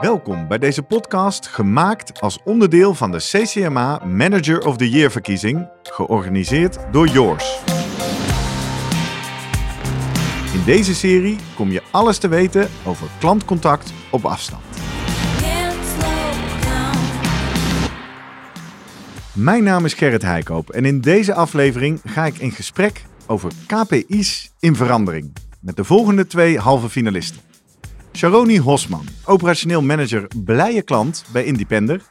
Welkom bij deze podcast, gemaakt als onderdeel van de CCMA Manager of the Year verkiezing, georganiseerd door Yours. In deze serie kom je alles te weten over klantcontact op afstand. Mijn naam is Gerrit Heikoop en in deze aflevering ga ik in gesprek over KPI's in verandering met de volgende twee halve finalisten. Sharoni Hosman, operationeel manager blije klant bij Independer.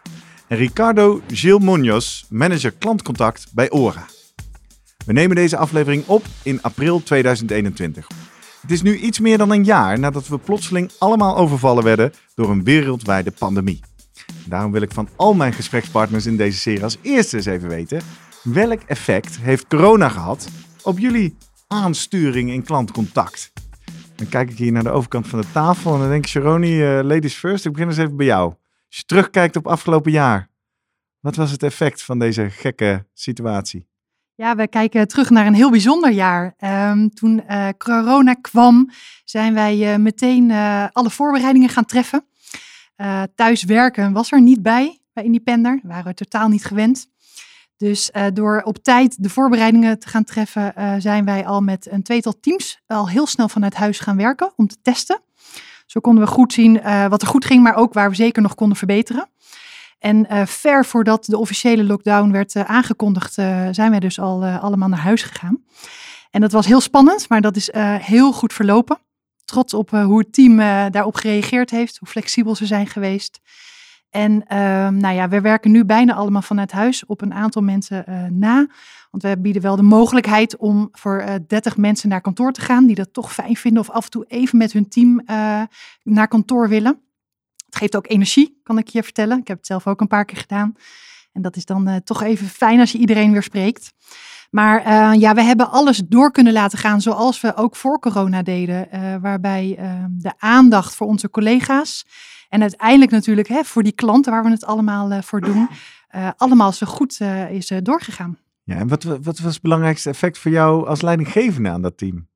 En Ricardo Gil Munoz, manager klantcontact bij Ora. We nemen deze aflevering op in april 2021. Het is nu iets meer dan een jaar nadat we plotseling allemaal overvallen werden door een wereldwijde pandemie. Daarom wil ik van al mijn gesprekspartners in deze serie als eerste eens even weten: welk effect heeft corona gehad op jullie aansturing in klantcontact? Dan kijk ik hier naar de overkant van de tafel en dan denk ik, Sharoni, uh, ladies first. Ik begin eens even bij jou. Als je terugkijkt op afgelopen jaar, wat was het effect van deze gekke situatie? Ja, we kijken terug naar een heel bijzonder jaar. Um, toen uh, corona kwam, zijn wij uh, meteen alle voorbereidingen gaan treffen. thuis werken was er niet bij bij Independer. We waren totaal niet gewend. Dus uh, door op tijd de voorbereidingen te gaan treffen, uh, zijn wij al met een tweetal teams al heel snel vanuit huis gaan werken om te testen. Zo konden we goed zien uh, wat er goed ging, maar ook waar we zeker nog konden verbeteren. En ver voordat de officiële lockdown werd aangekondigd, zijn wij dus al allemaal naar huis gegaan. En dat was heel spannend, maar dat is heel goed verlopen. Trots op hoe het team daarop gereageerd heeft, hoe flexibel ze zijn geweest. En uh, nou ja, we werken nu bijna allemaal vanuit huis op een aantal mensen uh, na. Want we bieden wel de mogelijkheid om voor uh, 30 mensen naar kantoor te gaan. Die dat toch fijn vinden of af en toe even met hun team uh, naar kantoor willen. Het geeft ook energie, kan ik je vertellen. Ik heb het zelf ook een paar keer gedaan. En dat is dan toch even fijn als je iedereen weer spreekt. Maar ja, we hebben alles door kunnen laten gaan zoals we ook voor corona deden. Waarbij uh, de aandacht voor onze collega's en uiteindelijk natuurlijk hè, voor die klanten waar we het allemaal uh, voor doen, uh, allemaal zo goed uh, is doorgegaan. Ja, en wat, wat was het belangrijkste effect voor jou als leidinggevende aan dat team?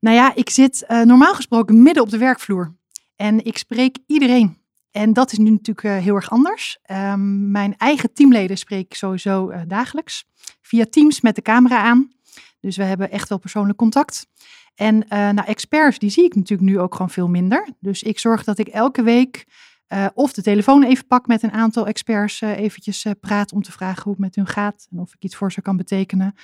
Nou ja, ik zit normaal gesproken midden op de werkvloer. En ik spreek iedereen. En dat is nu natuurlijk heel erg anders. Um, mijn eigen teamleden spreek ik sowieso dagelijks. Via Teams met de camera aan. Dus we hebben echt wel persoonlijk contact. En uh, nou, experts, die zie ik natuurlijk nu ook gewoon veel minder. Dus ik zorg dat ik elke week uh, of de telefoon even pak met een aantal experts, uh, eventjes praat om te vragen hoe het met hun gaat en of ik iets voor ze kan betekenen.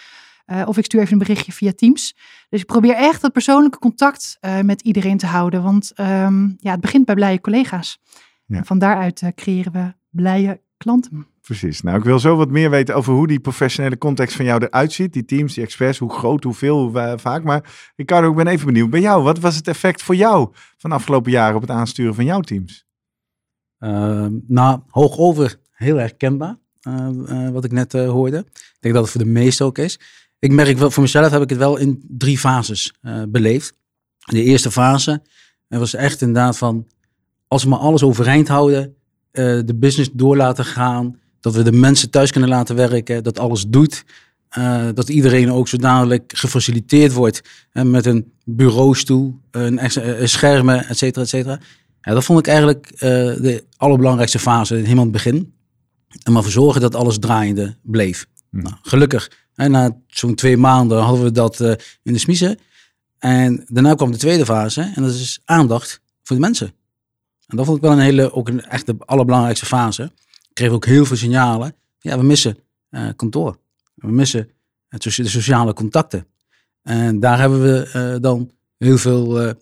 of ik stuur even een berichtje via Teams. Dus ik probeer echt dat persoonlijke contact met iedereen te houden. Want um, ja, het begint bij blije collega's. Ja. Van daaruit creëren we blije klanten. Precies. Nou, ik wil zo wat meer weten over hoe die professionele context van jou eruit ziet. Die teams, die experts, hoe groot, hoeveel, hoe vaak. Maar Ricardo, ik ben even benieuwd bij jou. Wat was het effect voor jou van de afgelopen jaren op het aansturen van jouw teams? Uh, nou, hoog over, heel herkenbaar. Uh, wat ik net hoorde. Ik denk dat het voor de meesten ook is. Ik merk wel, voor mezelf heb ik het wel in drie fases beleefd. De eerste fase was echt inderdaad van, als we maar alles overeind houden, de business door laten gaan, dat we de mensen thuis kunnen laten werken, dat alles doet. Uh, dat iedereen ook zo dadelijk gefaciliteerd wordt uh, met een bureaustoel, een, een schermen, et cetera, et cetera. Ja, dat vond ik eigenlijk uh, de allerbelangrijkste fase, helemaal het begin. En maar voor zorgen dat alles draaiende bleef. Hmm. Nou, gelukkig, hè, na zo'n twee maanden hadden we dat in de smiezen. En daarna kwam de tweede fase en dat is aandacht voor de mensen. En dat vond ik wel een hele, ook een echt de allerbelangrijkste fase kreeg ook heel veel signalen. Ja, we missen uh, kantoor. We missen het, de sociale contacten. En daar hebben we uh, dan heel veel uh,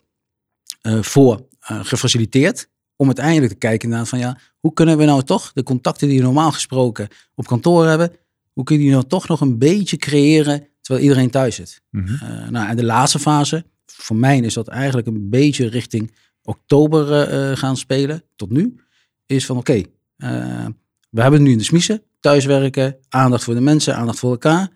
voor gefaciliteerd. Om uiteindelijk te kijken naar van ja, hoe kunnen we nou toch de contacten die we normaal gesproken op kantoor hebben, hoe kun je die nou toch nog een beetje creëren terwijl iedereen thuis zit? Mm -hmm. nou, en de laatste fase, voor mij is dat eigenlijk een beetje richting oktober gaan spelen, tot nu, is van oké, okay, we hebben het nu in de smiezen, thuiswerken, aandacht voor de mensen, aandacht voor elkaar.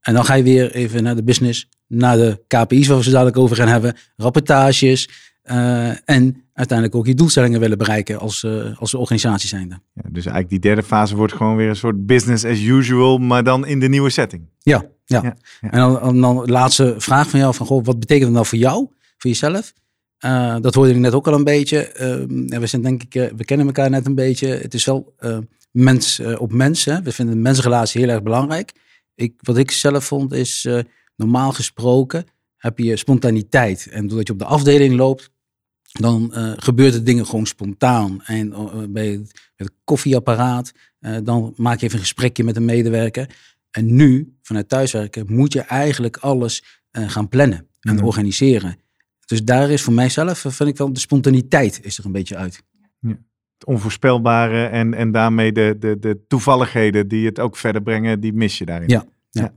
En dan ga je weer even naar de business, naar de KPI's waar we ze dadelijk over gaan hebben, rapportages uh, en uiteindelijk ook je doelstellingen willen bereiken als, uh, als organisatie zijnde. Ja, dus eigenlijk die derde fase wordt gewoon weer een soort business as usual, maar dan in de nieuwe setting. Ja, ja. ja, ja. En dan, dan, de laatste vraag van jou van, goh, wat betekent dat nou voor jou, voor jezelf? Uh, dat hoorde ik net ook al een beetje. Uh, we zijn denk ik, uh, we kennen elkaar net een beetje. Het is wel mens op mens. Hè? We vinden mensrelatie heel erg belangrijk. Ik, wat ik zelf vond is, normaal gesproken heb je spontaniteit. En doordat je op de afdeling loopt, dan gebeuren de dingen gewoon spontaan. En bij het, het koffieapparaat, dan maak je even een gesprekje met een medewerker. En nu, vanuit thuiswerken, moet je eigenlijk alles gaan plannen en mhm. organiseren. Dus daar is voor mijzelf, eh, vind ik wel, de spontaniteit is er een beetje uit. Ja. Het onvoorspelbare en, en daarmee de, de, de toevalligheden die het ook verder brengen, die mis je daarin. Ja. Ja.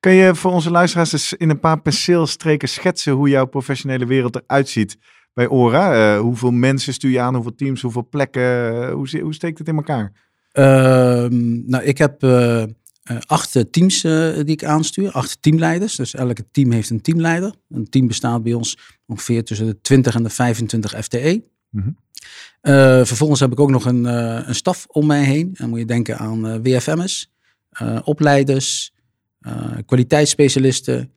Kan je voor onze luisteraars eens in een paar penseelstreken schetsen hoe jouw professionele wereld eruit ziet bij Ora? Uh, hoeveel mensen stuur je aan, hoeveel teams, hoeveel plekken? Uh, hoe, hoe steekt het in elkaar? Uh, nou, ik heb uh, acht teams uh, die ik aanstuur, acht teamleiders. Dus elke team heeft een teamleider. Een team bestaat bij ons ongeveer tussen de 20 en de 25 FTE. Mm -hmm. uh, vervolgens heb ik ook nog een, een staf om mij heen. Dan moet je denken aan WFM's, opleiders, kwaliteitsspecialisten,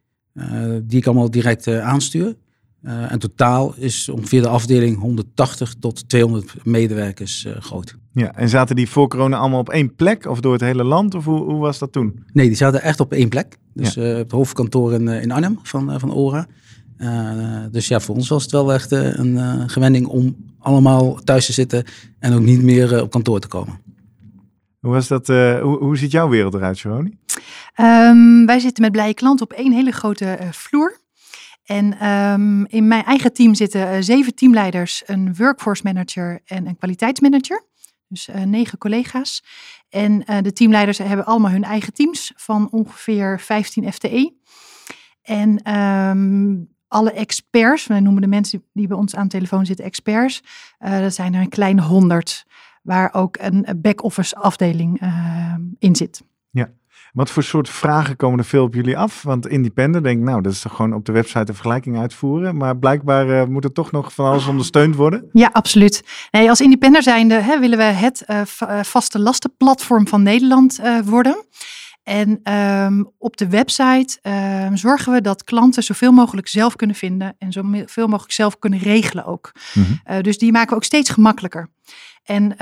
die ik allemaal direct aanstuur. En totaal is ongeveer de afdeling 180 tot 200 medewerkers groot. Ja, en zaten die voor corona allemaal op één plek of door het hele land? Of hoe, hoe was dat toen? Nee, die zaten echt op één plek. Dus ja. uh, het hoofdkantoor in, in Arnhem van, uh, van ORA. dus ja, voor ons was het wel echt een gewending om allemaal thuis te zitten en ook niet meer op kantoor te komen. Hoe, was dat, hoe, hoe ziet jouw wereld eruit, Sharoni? Um, wij zitten met blije klanten op één hele grote vloer. En um, in mijn eigen team zitten zeven teamleiders, een workforce manager en een kwaliteitsmanager. Dus uh, negen collega's. En uh, de teamleiders hebben allemaal hun eigen teams van ongeveer 15 FTE. En um, alle experts, wij noemen de mensen die bij ons aan de telefoon zitten experts, uh, dat zijn er een kleine honderd, waar ook een back-office afdeling in zit. Wat voor soort vragen komen er veel op jullie af? Want Independent denkt, nou, dat is toch gewoon op de website een vergelijking uitvoeren. Maar blijkbaar uh, moet er toch nog van alles ondersteund worden. Ja, absoluut. Nee, als Independent zijnde hè, willen we het uh, vaste lastenplatform van Nederland uh, worden. En um, op de website um, zorgen we dat klanten zoveel mogelijk zelf kunnen vinden en zoveel mogelijk zelf kunnen regelen ook. Mm -hmm. dus die maken we ook steeds gemakkelijker. En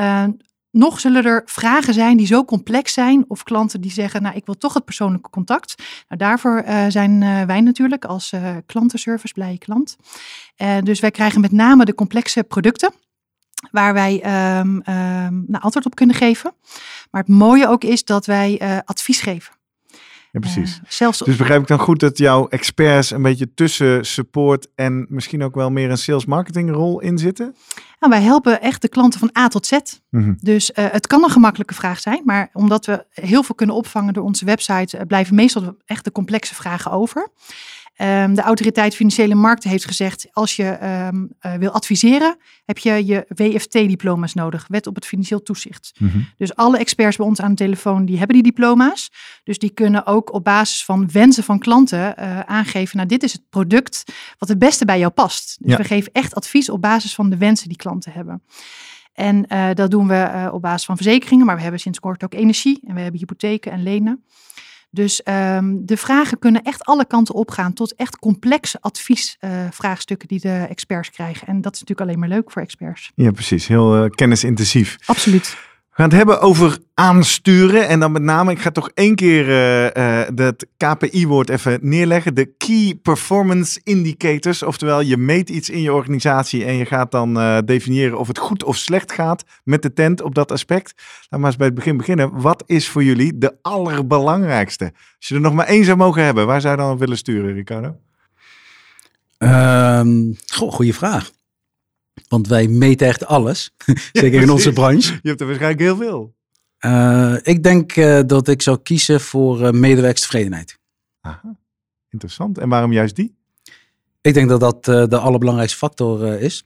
nog zullen er vragen zijn die zo complex zijn, of klanten die zeggen, nou ik wil toch het persoonlijke contact. Nou, daarvoor uh, zijn uh, wij natuurlijk als uh, klantenservice blije klant. dus wij krijgen met name de complexe producten, waar wij um, nou, antwoord op kunnen geven. Maar het mooie ook is dat wij advies geven. Ja, precies. Zelfs... Dus begrijp ik dan goed dat jouw experts een beetje tussen support en misschien ook wel meer een sales marketing rol in zitten? Nou, wij helpen echt de klanten van A tot Z. Mm -hmm. Dus uh, het kan een gemakkelijke vraag zijn, maar omdat we heel veel kunnen opvangen door onze website, uh, blijven meestal echt de complexe vragen over. Um, de autoriteit Financiële Markten heeft gezegd, als je um, uh, wil adviseren, heb je je WFT-diploma's nodig, Wet op het Financieel Toezicht. Mm -hmm. Dus alle experts bij ons aan de telefoon, die hebben die diploma's. Dus die kunnen ook op basis van wensen van klanten uh, aangeven, nou dit is het product wat het beste bij jou past. Dus ja. we geven echt advies op basis van de wensen die klanten hebben. En uh, dat doen we op basis van verzekeringen, maar we hebben sinds kort ook energie en we hebben hypotheken en lenen. Dus um, de vragen kunnen echt alle kanten opgaan tot echt complexe adviesvraagstukken uh, die de experts krijgen. En dat is natuurlijk alleen maar leuk voor experts. Ja, precies. Heel uh, kennisintensief. Absoluut. We gaan het hebben over aansturen. En dan met name, ik ga toch één keer uh, dat KPI-woord even neerleggen. De Key Performance Indicators. Oftewel, je meet iets in je organisatie en je gaat dan uh, definiëren of het goed of slecht gaat met de tent op dat aspect. Laten we maar eens bij het begin beginnen. Wat is voor jullie de allerbelangrijkste? Als je er nog maar één zou mogen hebben, waar zou je dan op willen sturen, Ricardo? Goh, goeie vraag. Want wij meten echt alles. Zeker ja, in onze branche. Je hebt er waarschijnlijk heel veel. Uh, ik denk uh, dat ik zou kiezen voor uh, medewerkstevredenheid. Aha, interessant. En waarom juist die? Ik denk dat dat de allerbelangrijkste factor is.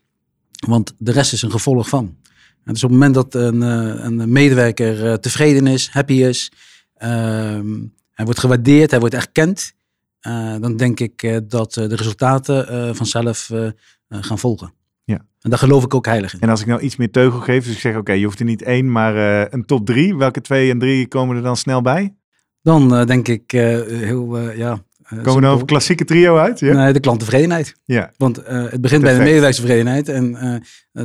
Want de rest is een gevolg van. En dus op het moment dat een, een medewerker tevreden is, happy is, ehm, hij wordt gewaardeerd, hij wordt erkend, dan denk ik dat de resultaten vanzelf gaan volgen. Ja. En daar geloof ik ook heilig in. En als ik nou iets meer teugel geef, dus ik zeg oké, okay, je hoeft er niet één, maar uh, een top drie. Welke twee en drie komen er dan snel bij? Dan uh, denk ik uh, heel, ja, Komen we nou over klassieke trio uit? Ja. Nee, de klanttevredenheid. ja. Want eh, het begint bij de medewerkerstevredenheid en eh, eh,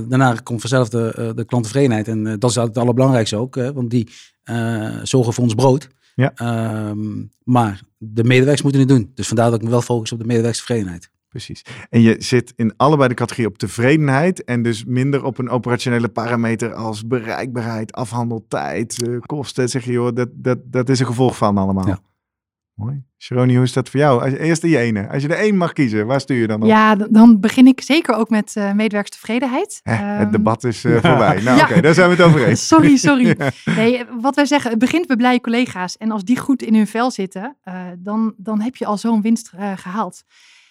daarna komt vanzelf de, eh, de klanttevredenheid. En eh, dat is het allerbelangrijkste ook, hè, want die eh, zorgen voor ons brood. Ja. Ehm, maar de medewerkers moeten het doen. Dus vandaar dat ik me wel focus op de medewerkerstevredenheid. Precies. En je zit in allebei de categorie op tevredenheid en dus minder op een operationele parameter als bereikbaarheid, afhandeltijd, eh, kosten. Zeg je, joh, dat, dat, dat is een gevolg van allemaal. Ja. Mooi. Sharoni, hoe is dat voor jou? Als, eerst die ene. Als je er één mag kiezen, waar stuur je dan op? Ja, dan begin ik zeker ook met eh medewerkerstevredenheid. Hè, het Ehm, debat is eh, voorbij. Nou Ja. oké, daar zijn we het over eens. Sorry, sorry. Nee, wat wij zeggen, het begint bij blije collega's. En als die goed in hun vel zitten, eh, dan, dan heb je al zo'n winst eh, gehaald.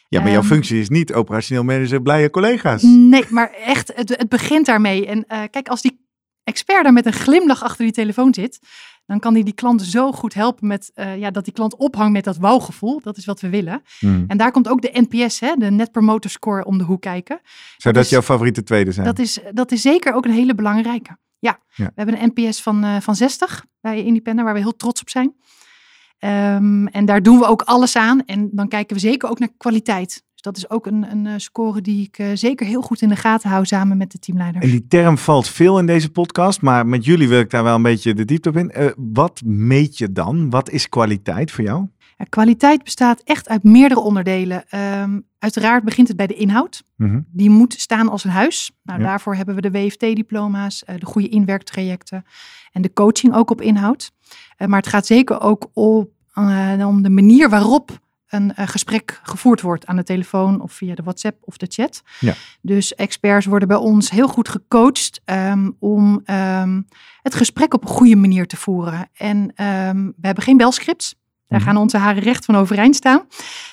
Ja, maar jouw Ehm, functie is niet operationeel manager blije collega's. Nee, maar echt, het, het begint daarmee. En eh, kijk, als die expert daar met een glimlach achter die telefoon zit, dan kan hij die klant zo goed helpen met eh, ja, dat die klant ophangt met dat wauwgevoel. Dat is wat we willen. Hmm. En daar komt ook de NPS, hè, de Net Promoter Score, om de hoek kijken. Zou dat jouw favoriete tweede zijn? Dat is, dat is zeker ook een hele belangrijke. Ja, Ja. we hebben een NPS van, eh, van 60 bij Independent, waar we heel trots op zijn. Ehm, en daar doen we ook alles aan. En dan kijken we zeker ook naar kwaliteit. Dus dat is ook een, een eh, score die ik eh, zeker heel goed in de gaten hou samen met de teamleider. En die term valt veel in deze podcast, maar met jullie wil ik daar wel een beetje de diepte op in. Eh, wat meet je dan? Wat is kwaliteit voor jou? Ja, kwaliteit bestaat echt uit meerdere onderdelen. Ehm, uiteraard begint het bij de inhoud. Mhm. Die moet staan als een huis. Nou, Ja. Daarvoor hebben we de WFT-diploma's, eh, de goede inwerktrajecten en de coaching ook op inhoud. Eh, maar het gaat zeker ook op, eh, om de manier waarop een gesprek gevoerd wordt aan de telefoon of via de WhatsApp of de chat. Ja. Dus experts worden bij ons heel goed gecoacht ehm, om ehm, het gesprek op een goede manier te voeren. En we hebben geen belscripts. Daar Mhm. gaan onze haren recht van overeind staan.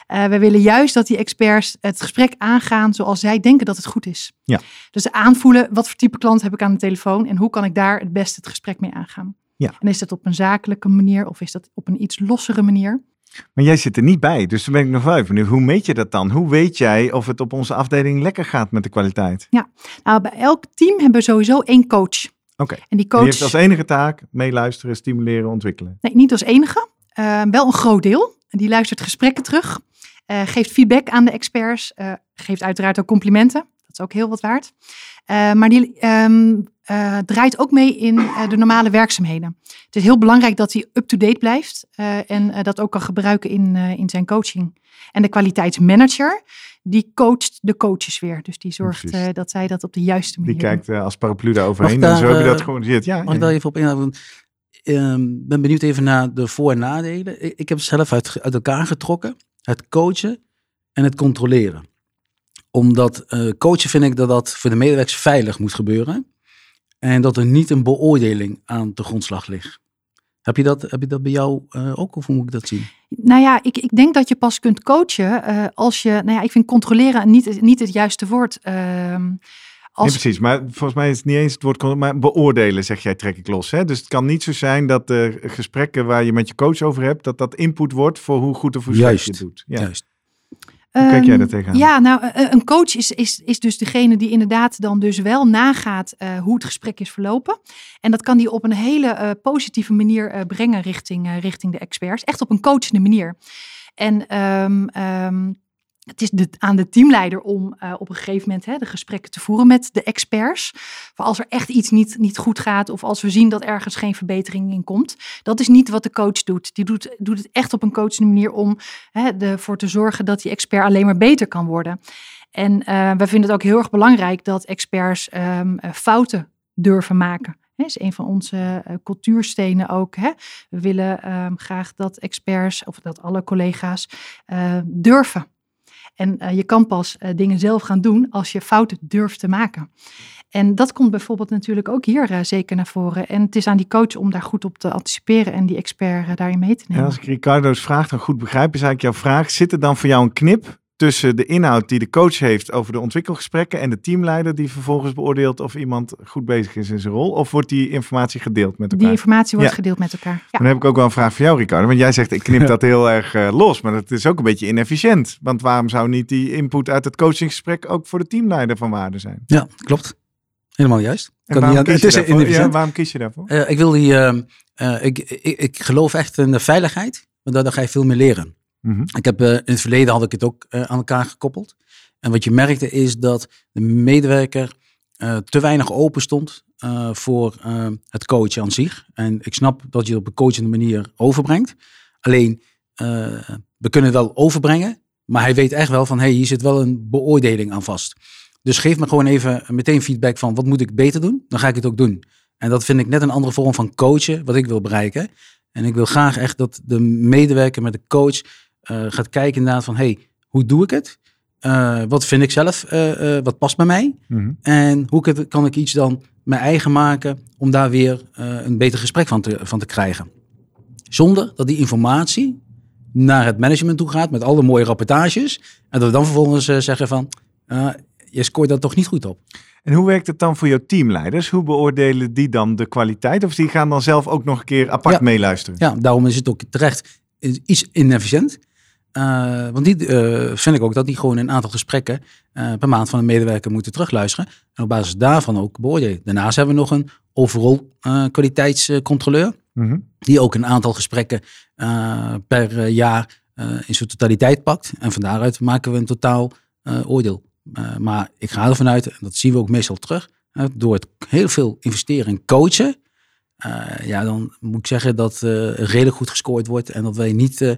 Eh, we willen juist dat die experts het gesprek aangaan zoals zij denken dat het goed is. Ja. Dus aanvoelen wat voor type klant heb ik aan de telefoon en hoe kan ik daar het beste het gesprek mee aangaan. Ja. En is dat op een zakelijke manier of is dat op een iets lossere manier? Maar jij zit er niet bij, dus dan ben ik nog wel even benieuwd. Hoe meet je dat dan? Hoe weet jij of het op onze afdeling lekker gaat met de kwaliteit? Nou, bij elk team hebben we sowieso één coach. Oké. En die Die coach, heeft als enige taak meeluisteren, stimuleren, ontwikkelen. nee, niet als enige, wel een groot deel. En Die luistert gesprekken terug, eh, geeft feedback aan de experts, eh, geeft uiteraard ook complimenten. Dat is ook heel wat waard. Eh, maar die ehm, eh, draait ook mee in eh, de normale werkzaamheden. Het is heel belangrijk dat hij up-to-date blijft eh, en eh, dat ook kan gebruiken in, eh, in zijn coaching. En de kwaliteitsmanager, die coacht de coaches weer. Dus die zorgt eh, dat zij dat op de juiste Die manier doen. kijkt eh, als paraplu daar overheen. En ik zo heb je dat eh, georganiseerd. Ja, Mag ja. ik daar even op ingaan? Ehm, ben benieuwd even naar de voor- en nadelen. Ik, heb zelf uit, elkaar getrokken. Het coachen en het controleren. Omdat eh, coachen vind ik dat dat voor de medewerkers veilig moet gebeuren. En dat er niet een beoordeling aan de grondslag ligt. Heb je dat, heb je dat bij jou eh, ook? Of hoe moet ik dat zien? Nou ja, ik, ik denk dat je pas kunt coachen eh, als je, nou ja, ik vind controleren niet, niet het juiste woord. Nee, als, precies, maar volgens mij is het niet eens het woord, maar beoordelen zeg jij, trek ik los. Hè? Dus het kan niet zo zijn dat de gesprekken waar je met je coach over hebt, dat dat input wordt voor hoe goed of hoe slecht je Juist. het doet. Ja. Juist. Hoe kijk jij Ehm, daar tegenaan? Ja, nou, eh, een coach is, is, is dus degene die inderdaad dan dus wel nagaat eh, hoe het gesprek is verlopen. En dat kan die op een hele eh, positieve manier eh, brengen richting, eh, richting de experts. Echt op een coachende manier. En ehm, ehm, het is aan de teamleider om eh, op een gegeven moment hè, de gesprekken te voeren met de experts. Voor als er echt iets niet, niet goed gaat of als we zien dat ergens geen verbetering in komt. Dat is niet wat de coach doet. Die doet, doet het echt op een coachende manier om ervoor te zorgen dat die expert alleen maar beter kan worden. En eh wij vinden het ook heel erg belangrijk dat experts ehm, eh, fouten durven maken. Dat is een van onze cultuurstenen ook. Hè. We willen ehm, graag dat experts, of dat alle collega's, durven. En eh, je kan pas eh, dingen zelf gaan doen als je fouten durft te maken. En dat komt bijvoorbeeld natuurlijk ook hier eh, zeker naar voren. En het is aan die coach om daar goed op te anticiperen en die expert daarin mee te En nemen. als ik Ricardo's vraag dan goed begrijp, is eigenlijk jouw vraag, zit er dan voor jou een knip tussen de inhoud die de coach heeft over de ontwikkelgesprekken en de teamleider die vervolgens beoordeelt of iemand goed bezig is in zijn rol? Of wordt die informatie gedeeld met Die elkaar? informatie wordt Ja. gedeeld met elkaar. Ja. Dan heb ik ook wel een vraag voor jou, Ricardo. Want jij zegt, ik knip dat heel erg eh, los. Maar dat is ook een beetje inefficiënt. Want waarom zou niet die input uit het coachingsgesprek ook voor de teamleider van waarde zijn? Ja, klopt. Helemaal juist. En waarom, niet kies je het is daarvoor? Ja, waarom kies je daarvoor? Eh, ik wil die, ehm, eh, ik, ik, ik geloof echt in de veiligheid, want daardoor ga je veel meer leren. Mhm. Ik heb, eh, in het verleden had ik het ook eh, aan elkaar gekoppeld. En wat je merkte is dat de medewerker eh, te weinig open stond voor het coachen aan zich. En ik snap dat je het op een coachende manier overbrengt. Alleen, we kunnen wel overbrengen, maar hij weet echt wel van, hé, hey, hier zit wel een beoordeling aan vast. Dus geef me gewoon even meteen feedback van, wat moet ik beter doen? Dan ga ik het ook doen. En dat vind ik net een andere vorm van coachen, wat ik wil bereiken. En ik wil graag echt dat de medewerker met de coach gaat kijken inderdaad van, hey, hoe doe ik het? Eh, wat vind ik zelf, eh, eh, wat past bij mij? Mhm. En hoe kan- ik iets dan mijn eigen maken om daar weer eh, een beter gesprek van te, van te krijgen? Zonder dat die informatie naar het management toe gaat met alle mooie rapportages. En dat we dan vervolgens eh, zeggen van, eh, je scoort dat toch niet goed op. En hoe werkt het dan voor jouw teamleiders? Hoe beoordelen die dan de kwaliteit? Of die gaan dan zelf ook nog een keer apart Ja. meeluisteren? Ja, daarom is het ook terecht iets inefficiënt. Eh, want die eh, vind ik ook dat die gewoon een aantal gesprekken eh, per maand van een medewerker moeten terugluisteren. En op basis daarvan ook beoordelen. Daarnaast hebben we nog een overall eh, kwaliteitscontroleur. Mhm. Die ook een aantal gesprekken per jaar in zijn totaliteit pakt. En van daaruit maken we een totaal oordeel. Maar ik ga ervan uit, en dat zien we ook meestal terug, door het heel veel investeren in coachen. ja, dan moet ik zeggen dat eh redelijk goed gescoord wordt en dat wij niet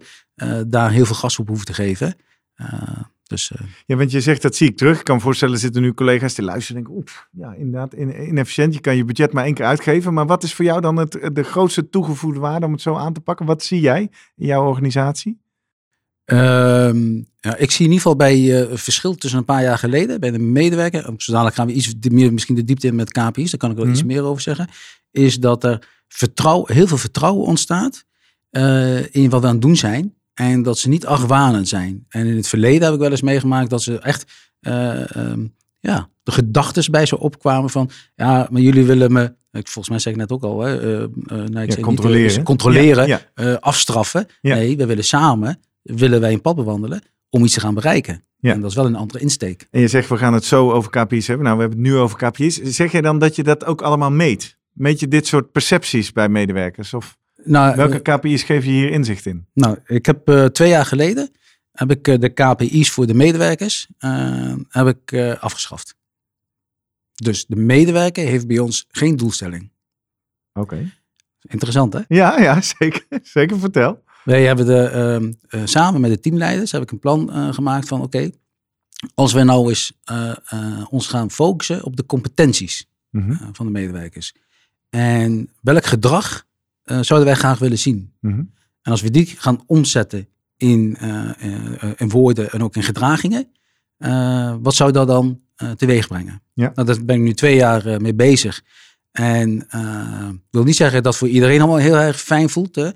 daar heel veel gas op hoeven te geven. Eh, dus eh, Ja, want je zegt dat zie ik terug. Ik kan me voorstellen, er zitten nu collega's die luisteren en denken, oef, ja, inderdaad, in- inefficiënt. Je kan je budget maar één keer uitgeven. Maar wat is voor jou dan het, de grootste toegevoegde waarde om het zo aan te pakken? Wat zie jij in jouw organisatie? Ehm, ja, ik zie in ieder geval bij eh, een verschil tussen een paar jaar geleden bij de medewerker. Zo dadelijk gaan we iets meer misschien de diepte in met KPI's. Daar kan ik wel iets Mhm. meer over zeggen. Is dat er vertrouwen, heel veel vertrouwen ontstaat eh, in wat we aan het doen zijn. En dat ze niet argwanend zijn. En in het verleden heb ik wel eens meegemaakt dat ze echt eh, ehm, ja, de gedachten bij ze opkwamen van ja, maar jullie willen me. ik- Volgens mij zeg ik net ook al, hè, eh, eh, nou, ik zei niet, controleren. controleren Ja, ja. afstraffen. Nee, we willen samen, willen wij een pad bewandelen om iets te gaan bereiken. Ja. En dat is wel een andere insteek. En je zegt, we gaan het zo over KPI's hebben. Nou, we hebben het nu over KPI's. Zeg je dan dat je dat ook allemaal meet? Meet je dit soort percepties bij medewerkers? Of Nou, welke eh, KPI's geef je hier inzicht in? nou ik heb eh, twee jaar geleden heb ik eh, de KPI's voor de medewerkers heb ik, afgeschaft. Dus de medewerker heeft bij ons geen doelstelling. Oké. Interessant hè? Ja, ja, zeker. Zeker, vertel. Wij hebben de, ehm, eh, samen met de teamleiders heb ik een plan gemaakt van oké, als we nou eens ons gaan focussen op de competenties Mhm, van de medewerkers. En welk gedrag eh, zouden wij graag willen zien? mhm. En als we die gaan omzetten in, eh, eh, in woorden en ook in gedragingen, wat zou dat dan teweeg brengen? Ja. Nou, daar ben ik nu twee jaar mee bezig. En ik wil niet zeggen dat voor iedereen allemaal heel erg fijn voelt. Hè?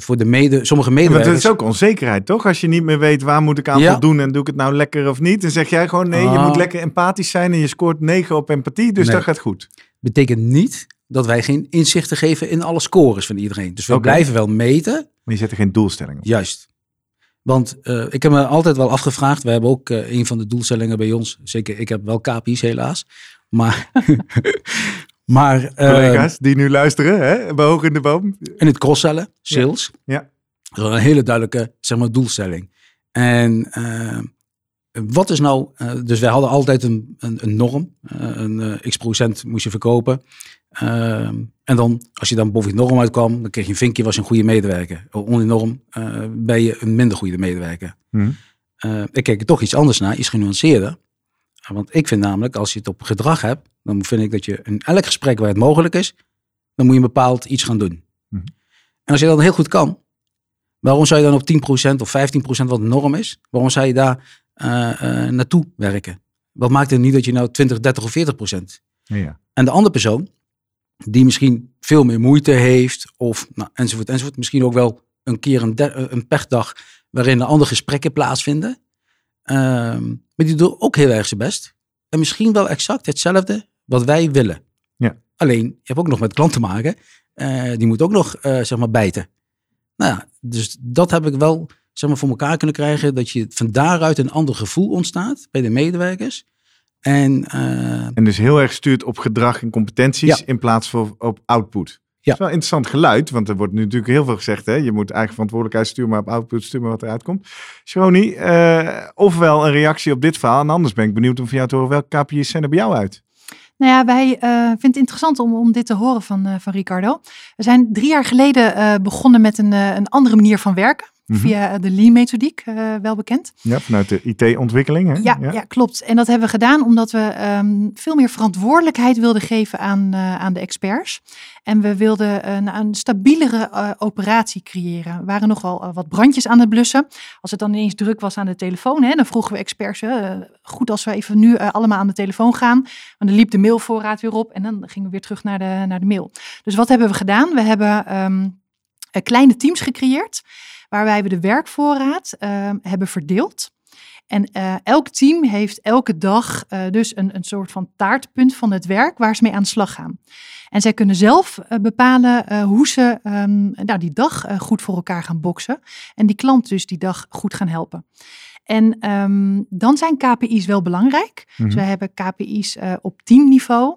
Voor de mede, sommige Want medewerkers. het is ook onzekerheid, toch? Als je niet meer weet waar moet ik aan Ja. voldoen en doe ik het nou lekker of niet. Dan zeg jij gewoon nee, je Ah. moet lekker empathisch zijn en je scoort 9 op empathie, dus Nee. dat gaat goed. betekent niet dat wij geen inzichten geven in alle scores van iedereen. Dus we blijven wel meten. Maar je zet er geen doelstelling op. Juist. Want eh, ik heb me altijd wel afgevraagd. We hebben ook eh, een van de doelstellingen bij ons. Zeker, ik heb wel KPI's helaas. Maar, maar eh, Collega's die nu luisteren, hè, bij hoog in de boom. in het cross-sellen, sales. Ja. Dat is een hele duidelijke zeg maar, doelstelling. En wat is nou... dus wij hadden altijd een, een, een norm. een x procent moest je verkopen. Ehm, en dan, als je dan boven die norm uitkwam, dan kreeg je een vinkje, was je een goede medewerker. Onder norm eh, ben je een minder goede medewerker. Hm. Eh, ik kijk er toch iets anders naar, iets genuanceerder. Uh, Want ik vind namelijk, als je het op gedrag hebt, dan vind ik dat je in elk gesprek waar het mogelijk is, dan moet je een bepaald iets gaan doen. Mhm. En als je dat heel goed kan, waarom zou je dan op 10% of 15% wat de norm is, waarom zou je daar eh, eh, naartoe werken? Wat maakt het niet dat je nou 20, 30 of 40%? Ja. En de andere persoon, die misschien veel meer moeite heeft, of nou, enzovoort, enzovoort. Misschien ook wel een keer een, der- een pechdag waarin er andere gesprekken plaatsvinden. Ehm, maar die doet ook heel erg zijn best. En misschien wel exact hetzelfde wat wij willen. Ja. Alleen, je hebt ook nog met klant te maken. eh, die moet ook nog, eh, zeg maar, bijten. Nou ja, dus dat heb ik wel, zeg maar, voor elkaar kunnen krijgen. Dat je van daaruit een ander gevoel ontstaat bij de medewerkers. En eh, En dus heel erg stuurt op gedrag en competenties Ja. in plaats van op output. is wel een interessant geluid, want er wordt nu natuurlijk heel veel gezegd. Hè? Je moet eigen verantwoordelijkheid sturen, maar op output sturen wat eruit komt. Shroni, eh, ofwel een reactie op dit verhaal. En anders ben ik benieuwd om van jou te horen welke KPI's zijn er bij jou uit? Nou ja, wij uh, vinden het interessant om, om dit te horen van, uh, van Ricardo. We zijn drie jaar geleden uh, begonnen met een, een andere manier van werken. Mm -hmm. Via de Lean-methodiek, uh, wel bekend. Ja, vanuit de IT-ontwikkeling. Ja, ja, ja. klopt. En dat hebben we gedaan omdat we um, veel meer verantwoordelijkheid wilden geven aan, uh, aan de experts. En we wilden een, een stabielere uh, operatie creëren. Er waren nogal wat brandjes aan het blussen. Als het dan ineens druk was aan de telefoon, hè, dan vroegen we experts, goed als we even nu allemaal aan de telefoon gaan. Want dan liep de mailvoorraad weer op en dan gingen we weer terug naar de, naar de mail. Dus wat hebben we gedaan? We hebben um, kleine teams gecreëerd waarbij we de werkvoorraad uh, hebben verdeeld. En uh, elk team heeft elke dag uh, dus een, een soort van taartpunt van het werk waar ze mee aan de slag gaan. En zij kunnen zelf uh, bepalen hoe ze um, nou, die dag goed voor elkaar gaan boksen. En die klant dus die dag goed gaan helpen. En um, dan zijn KPI's wel belangrijk. Dus wij hebben KPI's op teamniveau.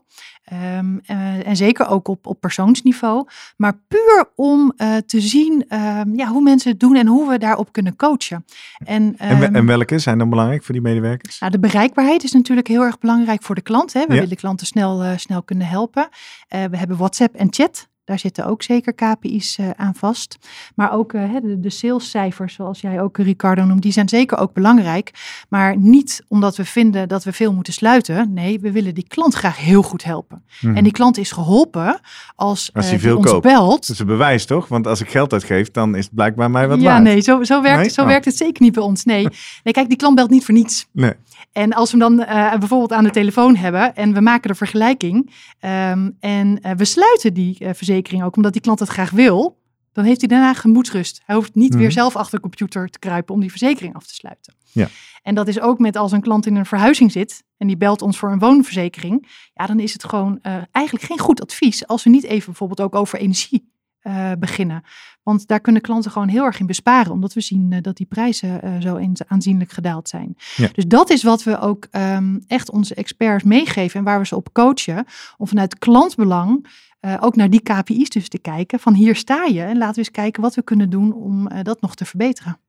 Um, uh, en zeker ook op, op persoonsniveau. Maar puur om uh, te zien um, ja, hoe mensen het doen en hoe we daarop kunnen coachen. En, um, en, en, welke zijn dan belangrijk voor die medewerkers? Nou, de bereikbaarheid is natuurlijk heel erg belangrijk voor de klant. Hè. We ja. willen klanten snel, snel kunnen helpen. we hebben WhatsApp en chat. Daar zitten ook zeker KPI's uh, aan vast. Maar ook uh, de, salescijfers, zoals jij ook Ricardo noemt, die zijn zeker ook belangrijk. Maar niet omdat we vinden dat we veel moeten sluiten. Nee, we willen die klant graag heel goed helpen. Hmm. En die klant is geholpen als, als hij veel ons koopt. belt. Dat is een bewijs toch? Want als ik geld uitgeef, dan is het blijkbaar mij wat ja, waard. nee, zo, zo, werkt, Nee? zo Oh. werkt het zeker niet bij ons. Nee. nee, kijk, die klant belt niet voor niets. Nee. En als we hem dan uh, bijvoorbeeld aan de telefoon hebben en we maken de vergelijking um, en uh, we sluiten die uh, verzekering ook omdat die klant het graag wil, dan heeft hij daarna gemoedsrust. Hij hoeft niet Mhm. weer zelf achter de computer te kruipen om die verzekering af te sluiten. Ja. En dat is ook met als een klant in een verhuizing zit en die belt ons voor een woonverzekering. Ja, dan is het gewoon eigenlijk geen goed advies als we niet even bijvoorbeeld ook over energie uh, beginnen. Want daar kunnen klanten gewoon heel erg in besparen, omdat we zien uh, dat die prijzen uh, zo aanzienlijk gedaald zijn. Ja. Dus dat is wat we ook um, echt onze experts meegeven en waar we ze op coachen, om vanuit klantbelang ook naar die KPI's dus te kijken. Van hier sta je en laten we eens kijken wat we kunnen doen om dat nog te verbeteren.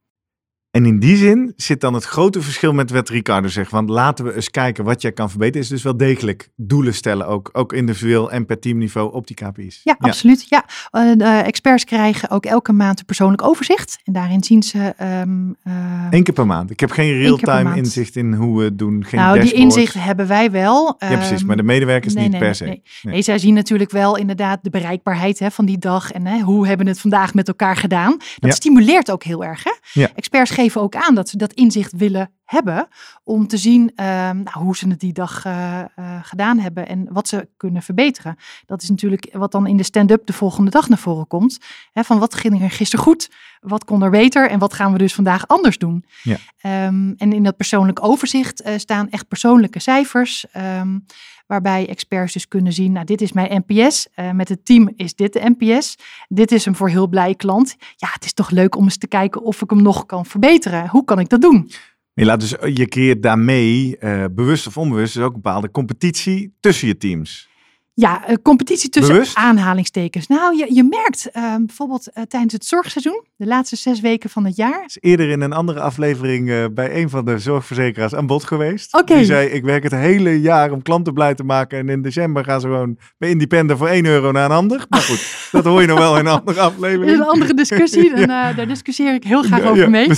En in die zin zit dan het grote verschil met wat Ricardo zegt. Want laten we eens kijken wat jij kan verbeteren. Is dus wel degelijk doelen stellen, ook, ook individueel en per teamniveau op die KPI's. Ja, ja. absoluut. Ja. Uh, de experts krijgen ook elke maand een persoonlijk overzicht. En daarin zien ze... Um, uh, Eén keer per maand. Ik heb geen real-time inzicht in hoe we het doen. Geen nou, dashboard. die inzichten hebben wij wel. Ja, precies. Maar de medewerkers nee, niet nee, per se. Nee, nee. nee, zij zien natuurlijk wel inderdaad de bereikbaarheid hè, van die dag. En hè, hoe hebben we het vandaag met elkaar gedaan. Dat Ja. stimuleert ook heel erg. Hè? Ja. Experts geven ook aan dat ze dat inzicht willen hebben om te zien ehm, nou, hoe ze het die dag uh, uh, gedaan hebben en wat ze kunnen verbeteren. Dat is natuurlijk wat dan in de stand-up de volgende dag naar voren komt. Hè, van wat ging er gisteren goed, wat kon er beter en wat gaan we dus vandaag anders doen. Ja. Um, en in dat persoonlijk overzicht staan echt persoonlijke cijfers. Um, waarbij experts dus kunnen zien, nou dit is mijn NPS, uh, met het team is dit de NPS, dit is een voor heel blij klant. Ja, het is toch leuk om eens te kijken of ik hem nog kan verbeteren. Hoe kan ik dat doen? Je, dus, je creëert daarmee, uh, bewust of onbewust, dus ook een bepaalde competitie tussen je teams. Ja, uh, competitie tussen Bewust? aanhalingstekens. Nou, je, je merkt uh, bijvoorbeeld uh, tijdens het zorgseizoen, de laatste zes weken van het jaar. is eerder in een andere aflevering uh, bij een van de zorgverzekeraars aan bod geweest. Die zei, ik werk het hele jaar om klanten blij te maken. En in december gaan ze gewoon bij Independent voor 1 euro naar een ander. Maar goed, dat hoor je nog wel in een andere aflevering. Dat is een andere discussie. En, ja. daar discussieer ik heel graag over ja, mee.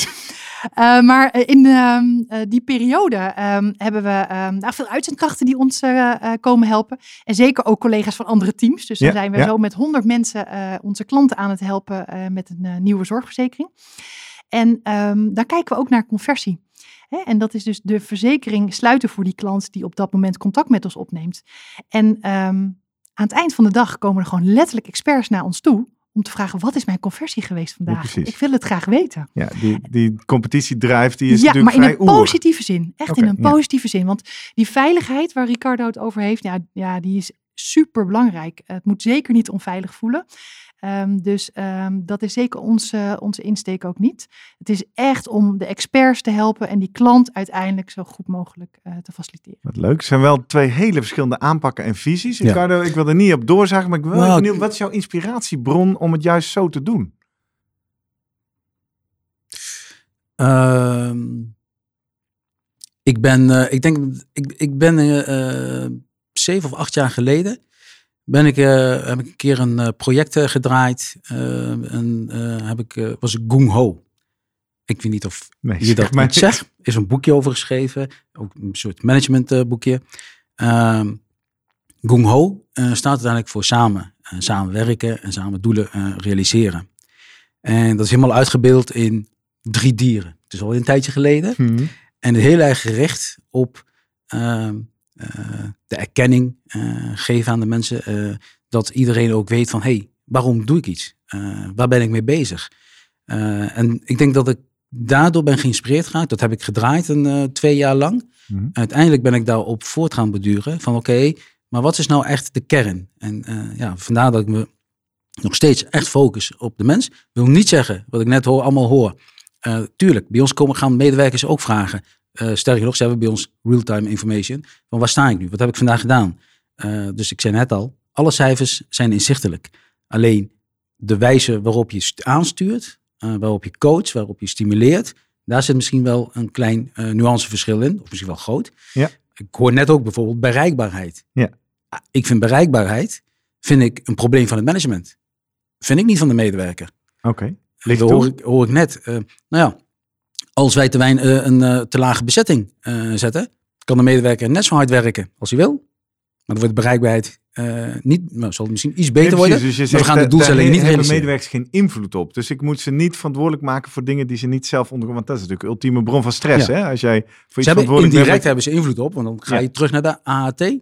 Uh, maar in um, uh, die periode um, hebben we um, nou, veel uitzendkrachten die ons komen helpen. En zeker ook collega's van andere teams. Dus dan zijn we zo met 100 mensen onze klanten aan het helpen met een nieuwe zorgverzekering. En dan kijken we ook naar conversie. En dat is dus de verzekering sluiten voor die klant die op dat moment contact met ons opneemt. En aan het eind van de dag komen er gewoon letterlijk experts naar ons toe om te vragen, wat is mijn conversie geweest vandaag? Ja, ik wil het graag weten. Ja, die, die competitiedrive, die is ja, natuurlijk maar in een oer. positieve zin. Echt in een ja. positieve zin. Want die veiligheid waar Ricardo het over heeft, ja, ja die is super belangrijk. Het moet zeker niet onveilig voelen. Ehm, dus ehm, dat is zeker onze, onze insteek ook niet. Het is echt om de experts te helpen en die klant uiteindelijk zo goed mogelijk eh, te faciliteren. Wat leuk. Het zijn wel twee hele verschillende aanpakken en visies. Ja. Ricardo, ik wil er niet op doorzagen, maar ik ben wel Nou, benieuwd. Wat is jouw inspiratiebron om het juist zo te doen? Ehm, ik ben, eh, ik denk, ik, ik ben eh, eh, zeven of acht jaar geleden ben ik, eh, heb ik een keer een eh, project eh, gedraaid. eh, en heb ik, was ik Ho. Ik weet niet of Nee, je dat maar zegt. Is een boekje over geschreven. Ook een soort managementboekje. Ehm Gung Ho eh, staat uiteindelijk voor samen. samenwerken en samen doelen realiseren. En dat is helemaal uitgebeeld in drie dieren. Het is al een tijdje geleden. Mhm. En heel erg gericht op ehm, eh, de erkenning eh, geven aan de mensen. eh, dat iedereen ook weet van, hé, hey, waarom doe ik iets? Eh, waar ben ik mee bezig? Eh, en ik denk dat ik daardoor ben geïnspireerd geraakt. Dat heb ik gedraaid een eh, twee jaar lang. Mhm. Uiteindelijk ben ik daarop voort gaan beduren. Van oké, maar wat is nou echt de kern? En eh, ja, vandaar dat ik me nog steeds echt focus op de mens. Wil niet zeggen, wat ik net hoor, allemaal hoor. Eh, tuurlijk, bij ons komen, gaan medewerkers ook vragen. Eh sterker nog, ze hebben bij ons real-time information. Van waar sta ik nu? Wat heb ik vandaag gedaan? Eh, dus ik zei net al, alle cijfers zijn inzichtelijk. Alleen de wijze waarop je st- aanstuurt, eh, waarop je coacht, waarop je stimuleert, daar zit misschien wel een klein nuanceverschil in, of misschien wel groot. Ja. Ik hoor net ook bijvoorbeeld bereikbaarheid. Ja. Ah, Ik vind bereikbaarheid vind ik een probleem van het management. Vind ik niet van de medewerker. Oké. Toe. hoor ik, hoor ik net. Nou ja, als wij te, wein, eh, een eh, te lage bezetting eh, zetten, kan de medewerker net zo hard werken als hij wil. Maar dan wordt de bereikbaarheid niet, nou, zal het misschien iets beter Ja, worden. Dus je maar we zegt, gaan de daar- doelstellingen daar niet hebben realiseren. medewerkers geen invloed op. Dus ik moet ze niet verantwoordelijk maken voor dingen die ze niet zelf ondergaan. Want dat is natuurlijk de ultieme bron van stress. Ja. Hè? Als jij voor iets hebben verantwoordelijk indirect bent. hebben ze invloed op, want dan ga je Ja. terug naar de.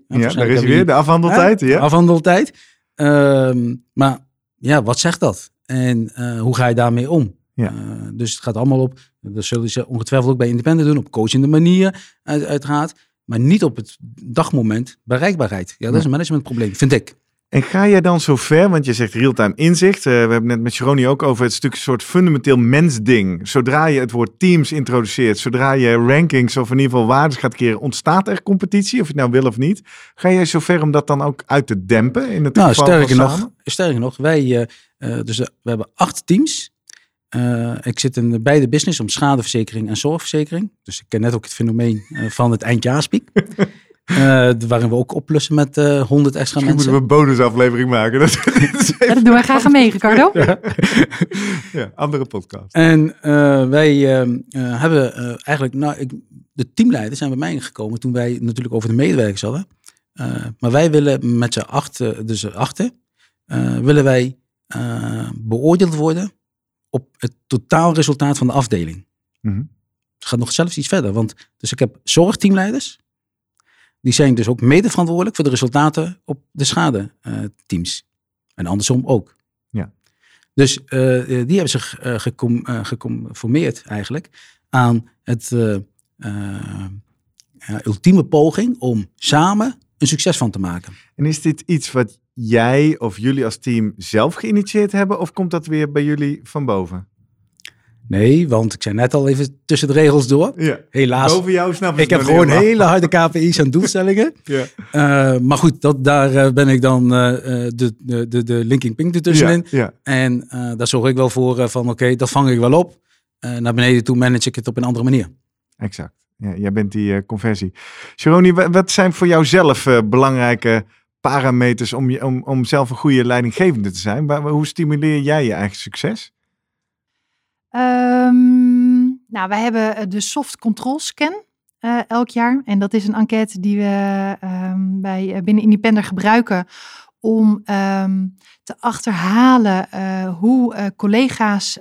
En Ja, daar is weer, de afhandeltijd. Ja. afhandeltijd. Ehm, maar ja, wat zegt dat? En hoe ga je daarmee om? Ja. Dus het gaat allemaal op, dat zullen ze ongetwijfeld ook bij Independent doen, op coachende manier uit, uiteraard. Maar niet op het dagmoment bereikbaarheid. Ja, dat is een managementprobleem, vind ik. En ga jij dan zo ver, want je zegt real-time inzicht. eh, we hebben net met Sharoni ook over het stuk soort fundamenteel mensding. Zodra je het woord teams introduceert, zodra je rankings of in ieder geval waardes gaat keren, ontstaat er competitie, of je het nou wil of niet. Ga jij zo ver om dat dan ook uit te dempen in het Nou, geval sterker nog, sterker nog, wij, eh, eh, dus, we hebben acht teams. Eh, ik zit in beide business om schadeverzekering en zorgverzekering. Dus ik ken net ook het fenomeen eh, van het eindjaarspiek. Eh, waarin we ook oplossen met eh 100 extra Misschien mensen. moeten we een bonusaflevering maken. Dat is Ja, dat doen wij graag aan mee, Ricardo. ja, andere podcast. En eh, wij eh, eh, hebben eh, eigenlijk, nou, ik, de teamleiders zijn bij mij gekomen toen wij natuurlijk over de medewerkers hadden. Eh, maar wij willen met z'n achten, dus achten, eh, willen wij eh, beoordeeld worden op het totaalresultaat van de afdeling. Mhm. Het gaat nog zelfs iets verder, want dus ik heb zorgteamleiders. Die zijn dus ook mede verantwoordelijk voor de resultaten op de schadeteams. en andersom ook. Ja. Dus eh, die hebben zich eh, gecom, eh, geconformeerd eigenlijk aan het eh, eh, ultieme poging om samen een succes van te maken. En is dit iets wat jij of jullie als team zelf geïnitieerd hebben? Of komt dat weer bij jullie van boven? Nee, want ik zei net al even tussen de regels door. Ja. Helaas, Boven jou snappen ik heb gewoon hele harde KPI's en doelstellingen. Ja. Eh, maar goed, dat, daar eh, ben ik dan eh, de, de, de, linking pink ertussenin. Ja, ja. En daar zorg ik wel voor van oké, dat vang ik wel op. Naar beneden toe manage ik het op een andere manier. exact. Ja, jij bent die eh, conversie. Sharoni, wa- wat zijn voor jou zelf eh, belangrijke parameters om, je, om, om zelf een goede leidinggevende te zijn? Hoe stimuleer jij je eigen succes? Ehm, nou, wij hebben eh, de soft control scan elk jaar. En dat is een enquête die we ehm, bij, binnen Independer gebruiken om ehm, te achterhalen hoe collega's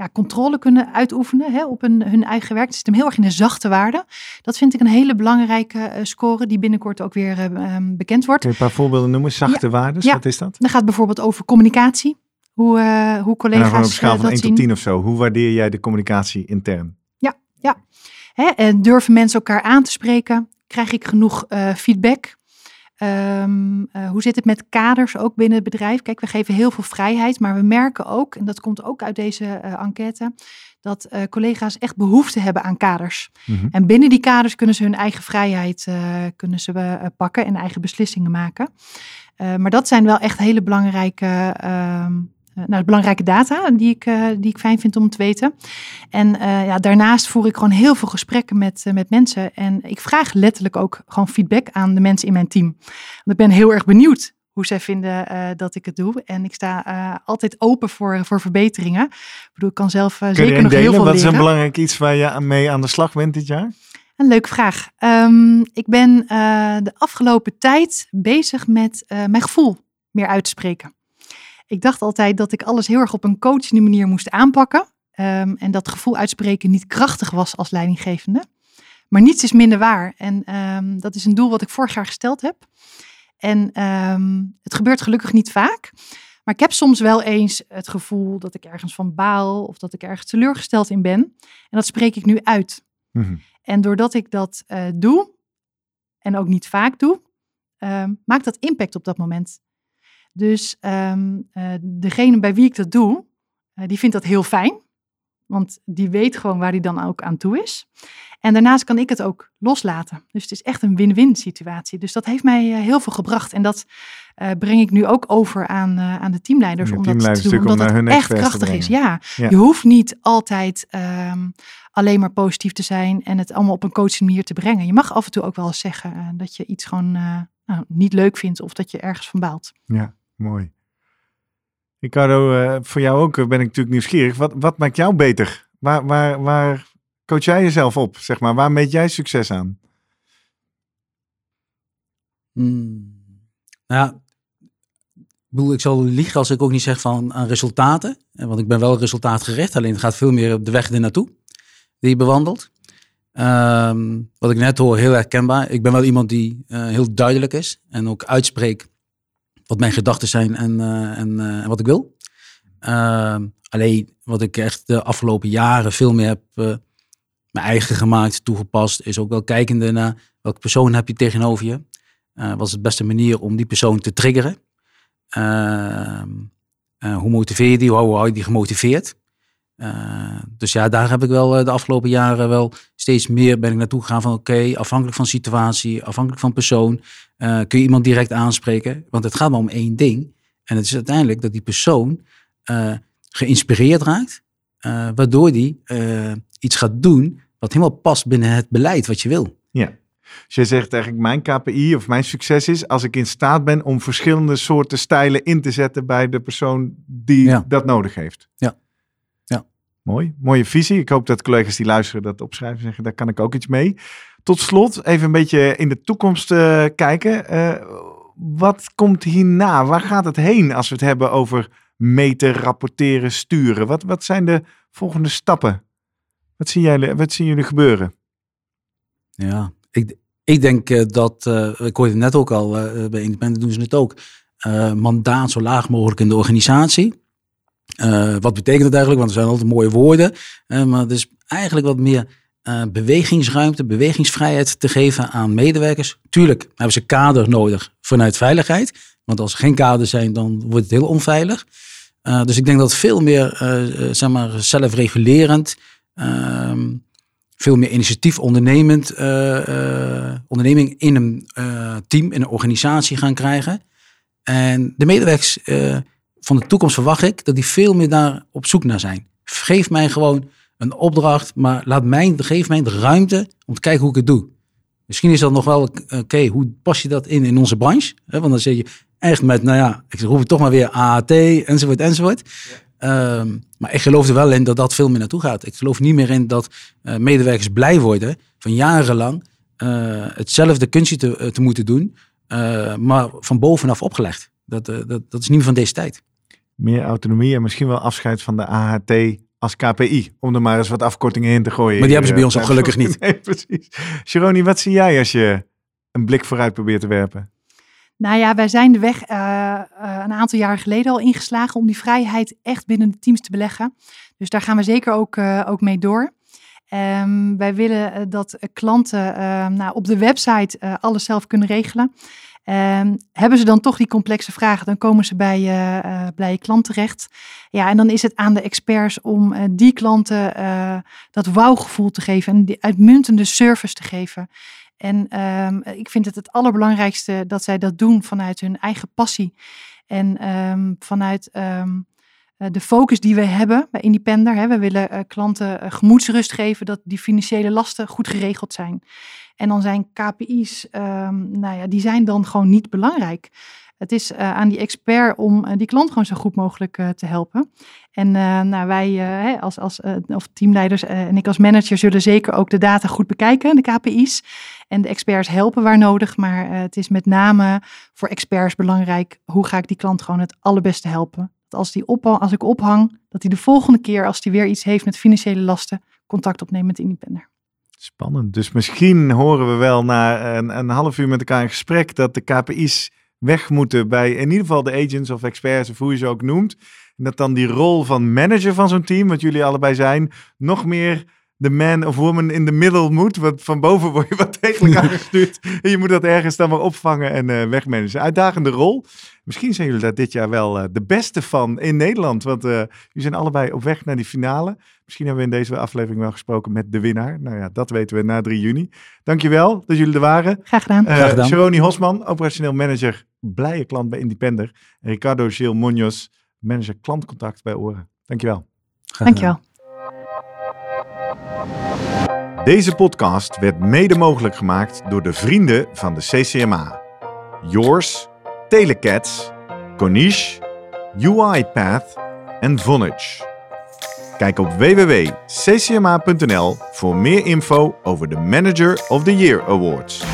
ja, controle kunnen uitoefenen hè, op hun, hun eigen werk. Het zit hem heel erg in de zachte waarde. Dat vind ik een hele belangrijke eh, score die binnenkort ook weer eh, ehm, bekend wordt. Kun je een paar voorbeelden noemen? Zachte waardes, Ja. wat is dat? Dan gaat bijvoorbeeld over communicatie. Hoe, eh, hoe collega's op schaal eh, van dat 1 zien. tot 10 of zo. Hoe waardeer jij de communicatie intern? Hè, en durven mensen elkaar aan te spreken? Krijg ik genoeg feedback? Ehm, eh, hoe zit het met kaders ook binnen het bedrijf? Kijk, we geven heel veel vrijheid, maar we merken ook, en dat komt ook uit deze uh, enquête, dat uh, collega's echt behoefte hebben aan kaders. Mhm. En binnen die kaders kunnen ze hun eigen vrijheid kunnen ze, pakken en eigen beslissingen maken. maar dat zijn wel echt hele belangrijke ehm, nou, belangrijke data die ik, uh, die ik fijn vind om te weten. En uh, ja, daarnaast voer ik gewoon heel veel gesprekken met, met mensen. En ik vraag letterlijk ook gewoon feedback aan de mensen in mijn team. Want ik ben heel erg benieuwd hoe zij vinden dat ik het doe. En ik sta altijd open voor, voor verbeteringen. Ik bedoel, ik kan zelf zeker nog delen? heel veel Wat leren. is een belangrijk iets waar je mee aan de slag bent dit jaar? Een leuke vraag. Um, ik ben de afgelopen tijd bezig met mijn gevoel meer uit te spreken. Ik dacht altijd dat ik alles heel erg op een coachende manier moest aanpakken. Um, en dat gevoel uitspreken niet krachtig was als leidinggevende. Maar niets is minder waar. En um, dat is een doel wat ik vorig jaar gesteld heb. En um, het gebeurt gelukkig niet vaak. Maar ik heb soms wel eens het gevoel dat ik ergens van baal of dat ik ergens teleurgesteld in ben. En dat spreek ik nu uit. Mm -hmm. En doordat ik dat uh, doe, en ook niet vaak doe, maakt dat impact op dat moment. Dus um, uh, degene bij wie ik dat doe, uh, die vindt dat heel fijn. Want die weet gewoon waar hij dan ook aan toe is. En daarnaast kan ik het ook loslaten. Dus het is echt een win-win situatie. Dus dat heeft mij uh, heel veel gebracht. En dat breng ik nu ook over aan, aan de teamleiders. Om dat te doen, om omdat hun het echt krachtig is. Ja. ja. je hoeft niet altijd um, alleen maar positief te zijn. En het allemaal op een coaching manier te brengen. Je mag af en toe ook wel eens zeggen dat je iets gewoon nou, niet leuk vindt. Of dat je ergens van baalt. Ja. Mooi. Ricardo, uh, voor jou ook ben ik natuurlijk nieuwsgierig. Wat, wat maakt jou beter? Waar, waar, waar coach jij jezelf op? Zeg maar? Waar meet jij succes aan? Hmm. Nou ja, bedoel, ik zal liegen als ik ook niet zeg van aan resultaten. Want ik ben wel resultaatgericht, alleen het gaat veel meer op de weg ernaartoe die je bewandelt. Um, wat ik net hoor, heel herkenbaar. Ik ben wel iemand die heel duidelijk is en ook uitspreekt wat mijn gedachten zijn en, uh, en, uh, wat ik wil. Uh, alleen wat ik echt de afgelopen jaren veel meer heb uh, mijn eigen gemaakt, toegepast, is ook wel kijkende naar welke persoon heb je tegenover je. wat is de beste manier om die persoon te triggeren? Ehm, hoe motiveer je die? Hoe hou je die gemotiveerd? Dus ja, daar heb ik wel de afgelopen jaren wel steeds meer ben ik naartoe gegaan van oké, okay, afhankelijk van situatie, afhankelijk van persoon, uh, kun je iemand direct aanspreken. Want het gaat maar om één ding. En het is uiteindelijk dat die persoon uh, geïnspireerd raakt, waardoor die iets gaat doen wat helemaal past binnen het beleid wat je wil. Ja. Dus jij zegt eigenlijk mijn KPI of mijn succes is als ik in staat ben om verschillende soorten stijlen in te zetten bij de persoon die Ja. dat nodig heeft. Ja. Mooi, mooie visie. Ik hoop dat collega's die luisteren dat opschrijven en zeggen, daar kan ik ook iets mee. Tot slot, even een beetje in de toekomst uh, kijken. Uh, wat komt hierna? Waar gaat het heen als we het hebben over meten, rapporteren, sturen? Wat, wat zijn de volgende stappen? Wat zien jullie, wat zien jullie gebeuren? Ja, ik, ik denk uh, dat, ik hoorde het net ook al, bij Independent doen ze het ook, mandaat zo laag mogelijk in de organisatie. Wat betekent dat eigenlijk? Want er zijn altijd mooie woorden, maar het is eigenlijk wat meer uh, bewegingsruimte, bewegingsvrijheid te geven aan medewerkers. Tuurlijk hebben ze kader nodig vanuit veiligheid. Want als er geen kader zijn, dan wordt het heel onveilig. Dus ik denk dat veel meer, zeg maar, zelfregulerend, ehm, veel meer initiatief ondernemend, onderneming in een team, in een organisatie gaan krijgen. En de medewerkers van de toekomst verwacht ik dat die veel meer daar op zoek naar zijn. Geef mij gewoon een opdracht, maar laat mij, geef mij de ruimte om te kijken hoe ik het doe. Misschien is dat nog wel, oké, okay, hoe pas je dat in in onze branche? He, want dan zit je echt met, nou ja, ik roep het toch maar weer AAT, enzovoort, enzovoort. Ja. Um, maar ik geloof er wel in dat dat veel meer naartoe gaat. Ik geloof niet meer in dat uh, medewerkers blij worden van jarenlang uh, hetzelfde kunstje te, te moeten doen, uh, maar van bovenaf opgelegd. Dat, dat, dat is niet meer van deze tijd. Meer autonomie en misschien wel afscheid van de AHT als KPI. Om er maar eens wat afkortingen in te gooien. Maar die hebben ze bij ons al gelukkig niet. Nee, precies. Sharoni, wat zie jij als je een blik vooruit probeert te werpen? Nou ja, wij zijn de weg uh, uh, een aantal jaar geleden al ingeslagen om die vrijheid echt binnen de teams te beleggen. Dus daar gaan we zeker ook, uh, ook mee door. Um, wij willen dat klanten nou, op de website alles zelf kunnen regelen. Ehm, hebben ze dan toch die complexe vragen, dan komen ze bij, uh, bij je klant terecht. Ja, en dan is het aan de experts om uh, die klanten dat wauwgevoel te geven en die uitmuntende service te geven. En um, ik vind het het allerbelangrijkste dat zij dat doen vanuit hun eigen passie. En um, vanuit de focus die we hebben bij Independer. Hè, we willen uh, klanten uh, gemoedsrust geven dat die financiële lasten goed geregeld zijn. En dan zijn KPI's, nou ja, die zijn dan gewoon niet belangrijk. Het is uh, aan die expert om uh, die klant gewoon zo goed mogelijk uh, te helpen. En nou, wij als, als of teamleiders en ik als manager zullen zeker ook de data goed bekijken, de KPI's. En de experts helpen waar nodig. Maar het is met name voor experts belangrijk, hoe ga ik die klant gewoon het allerbeste helpen. Als, die op, als ik ophang, dat hij de volgende keer, als hij weer iets heeft met financiële lasten, contact opneemt met de. Spannend. Dus misschien horen we wel na een, een half uur met elkaar in gesprek dat de KPI's weg moeten bij in ieder geval de agents of experts of hoe je ze ook noemt. En dat dan die rol van manager van zo'n team, wat jullie allebei zijn, nog meer de man of woman in the middle moet. Want van boven word je wat degelijk aangestuurd. En je moet dat ergens dan maar opvangen en uh, wegmanagen. Uitdagende rol. Misschien zijn jullie daar dit jaar wel uh, de beste van in Nederland. Want uh, jullie zijn allebei op weg naar die finale. Misschien hebben we in deze aflevering wel gesproken met de winnaar. Nou ja, dat weten we na 3 juni. Dankjewel dat jullie er waren. Graag gedaan. Graag gedaan. Sharoni Hosman, operationeel manager, blije klant bij Independer. En Ricardo Gil Munoz, manager klantcontact bij Oren. Dankjewel. Graag Dankjewel. Deze podcast werd mede mogelijk gemaakt door de vrienden van de CCMA. Yours, Telecats, Konish, UiPath en Vonage. Kijk op www.ccma.nl voor meer info over de Manager of the Year Awards.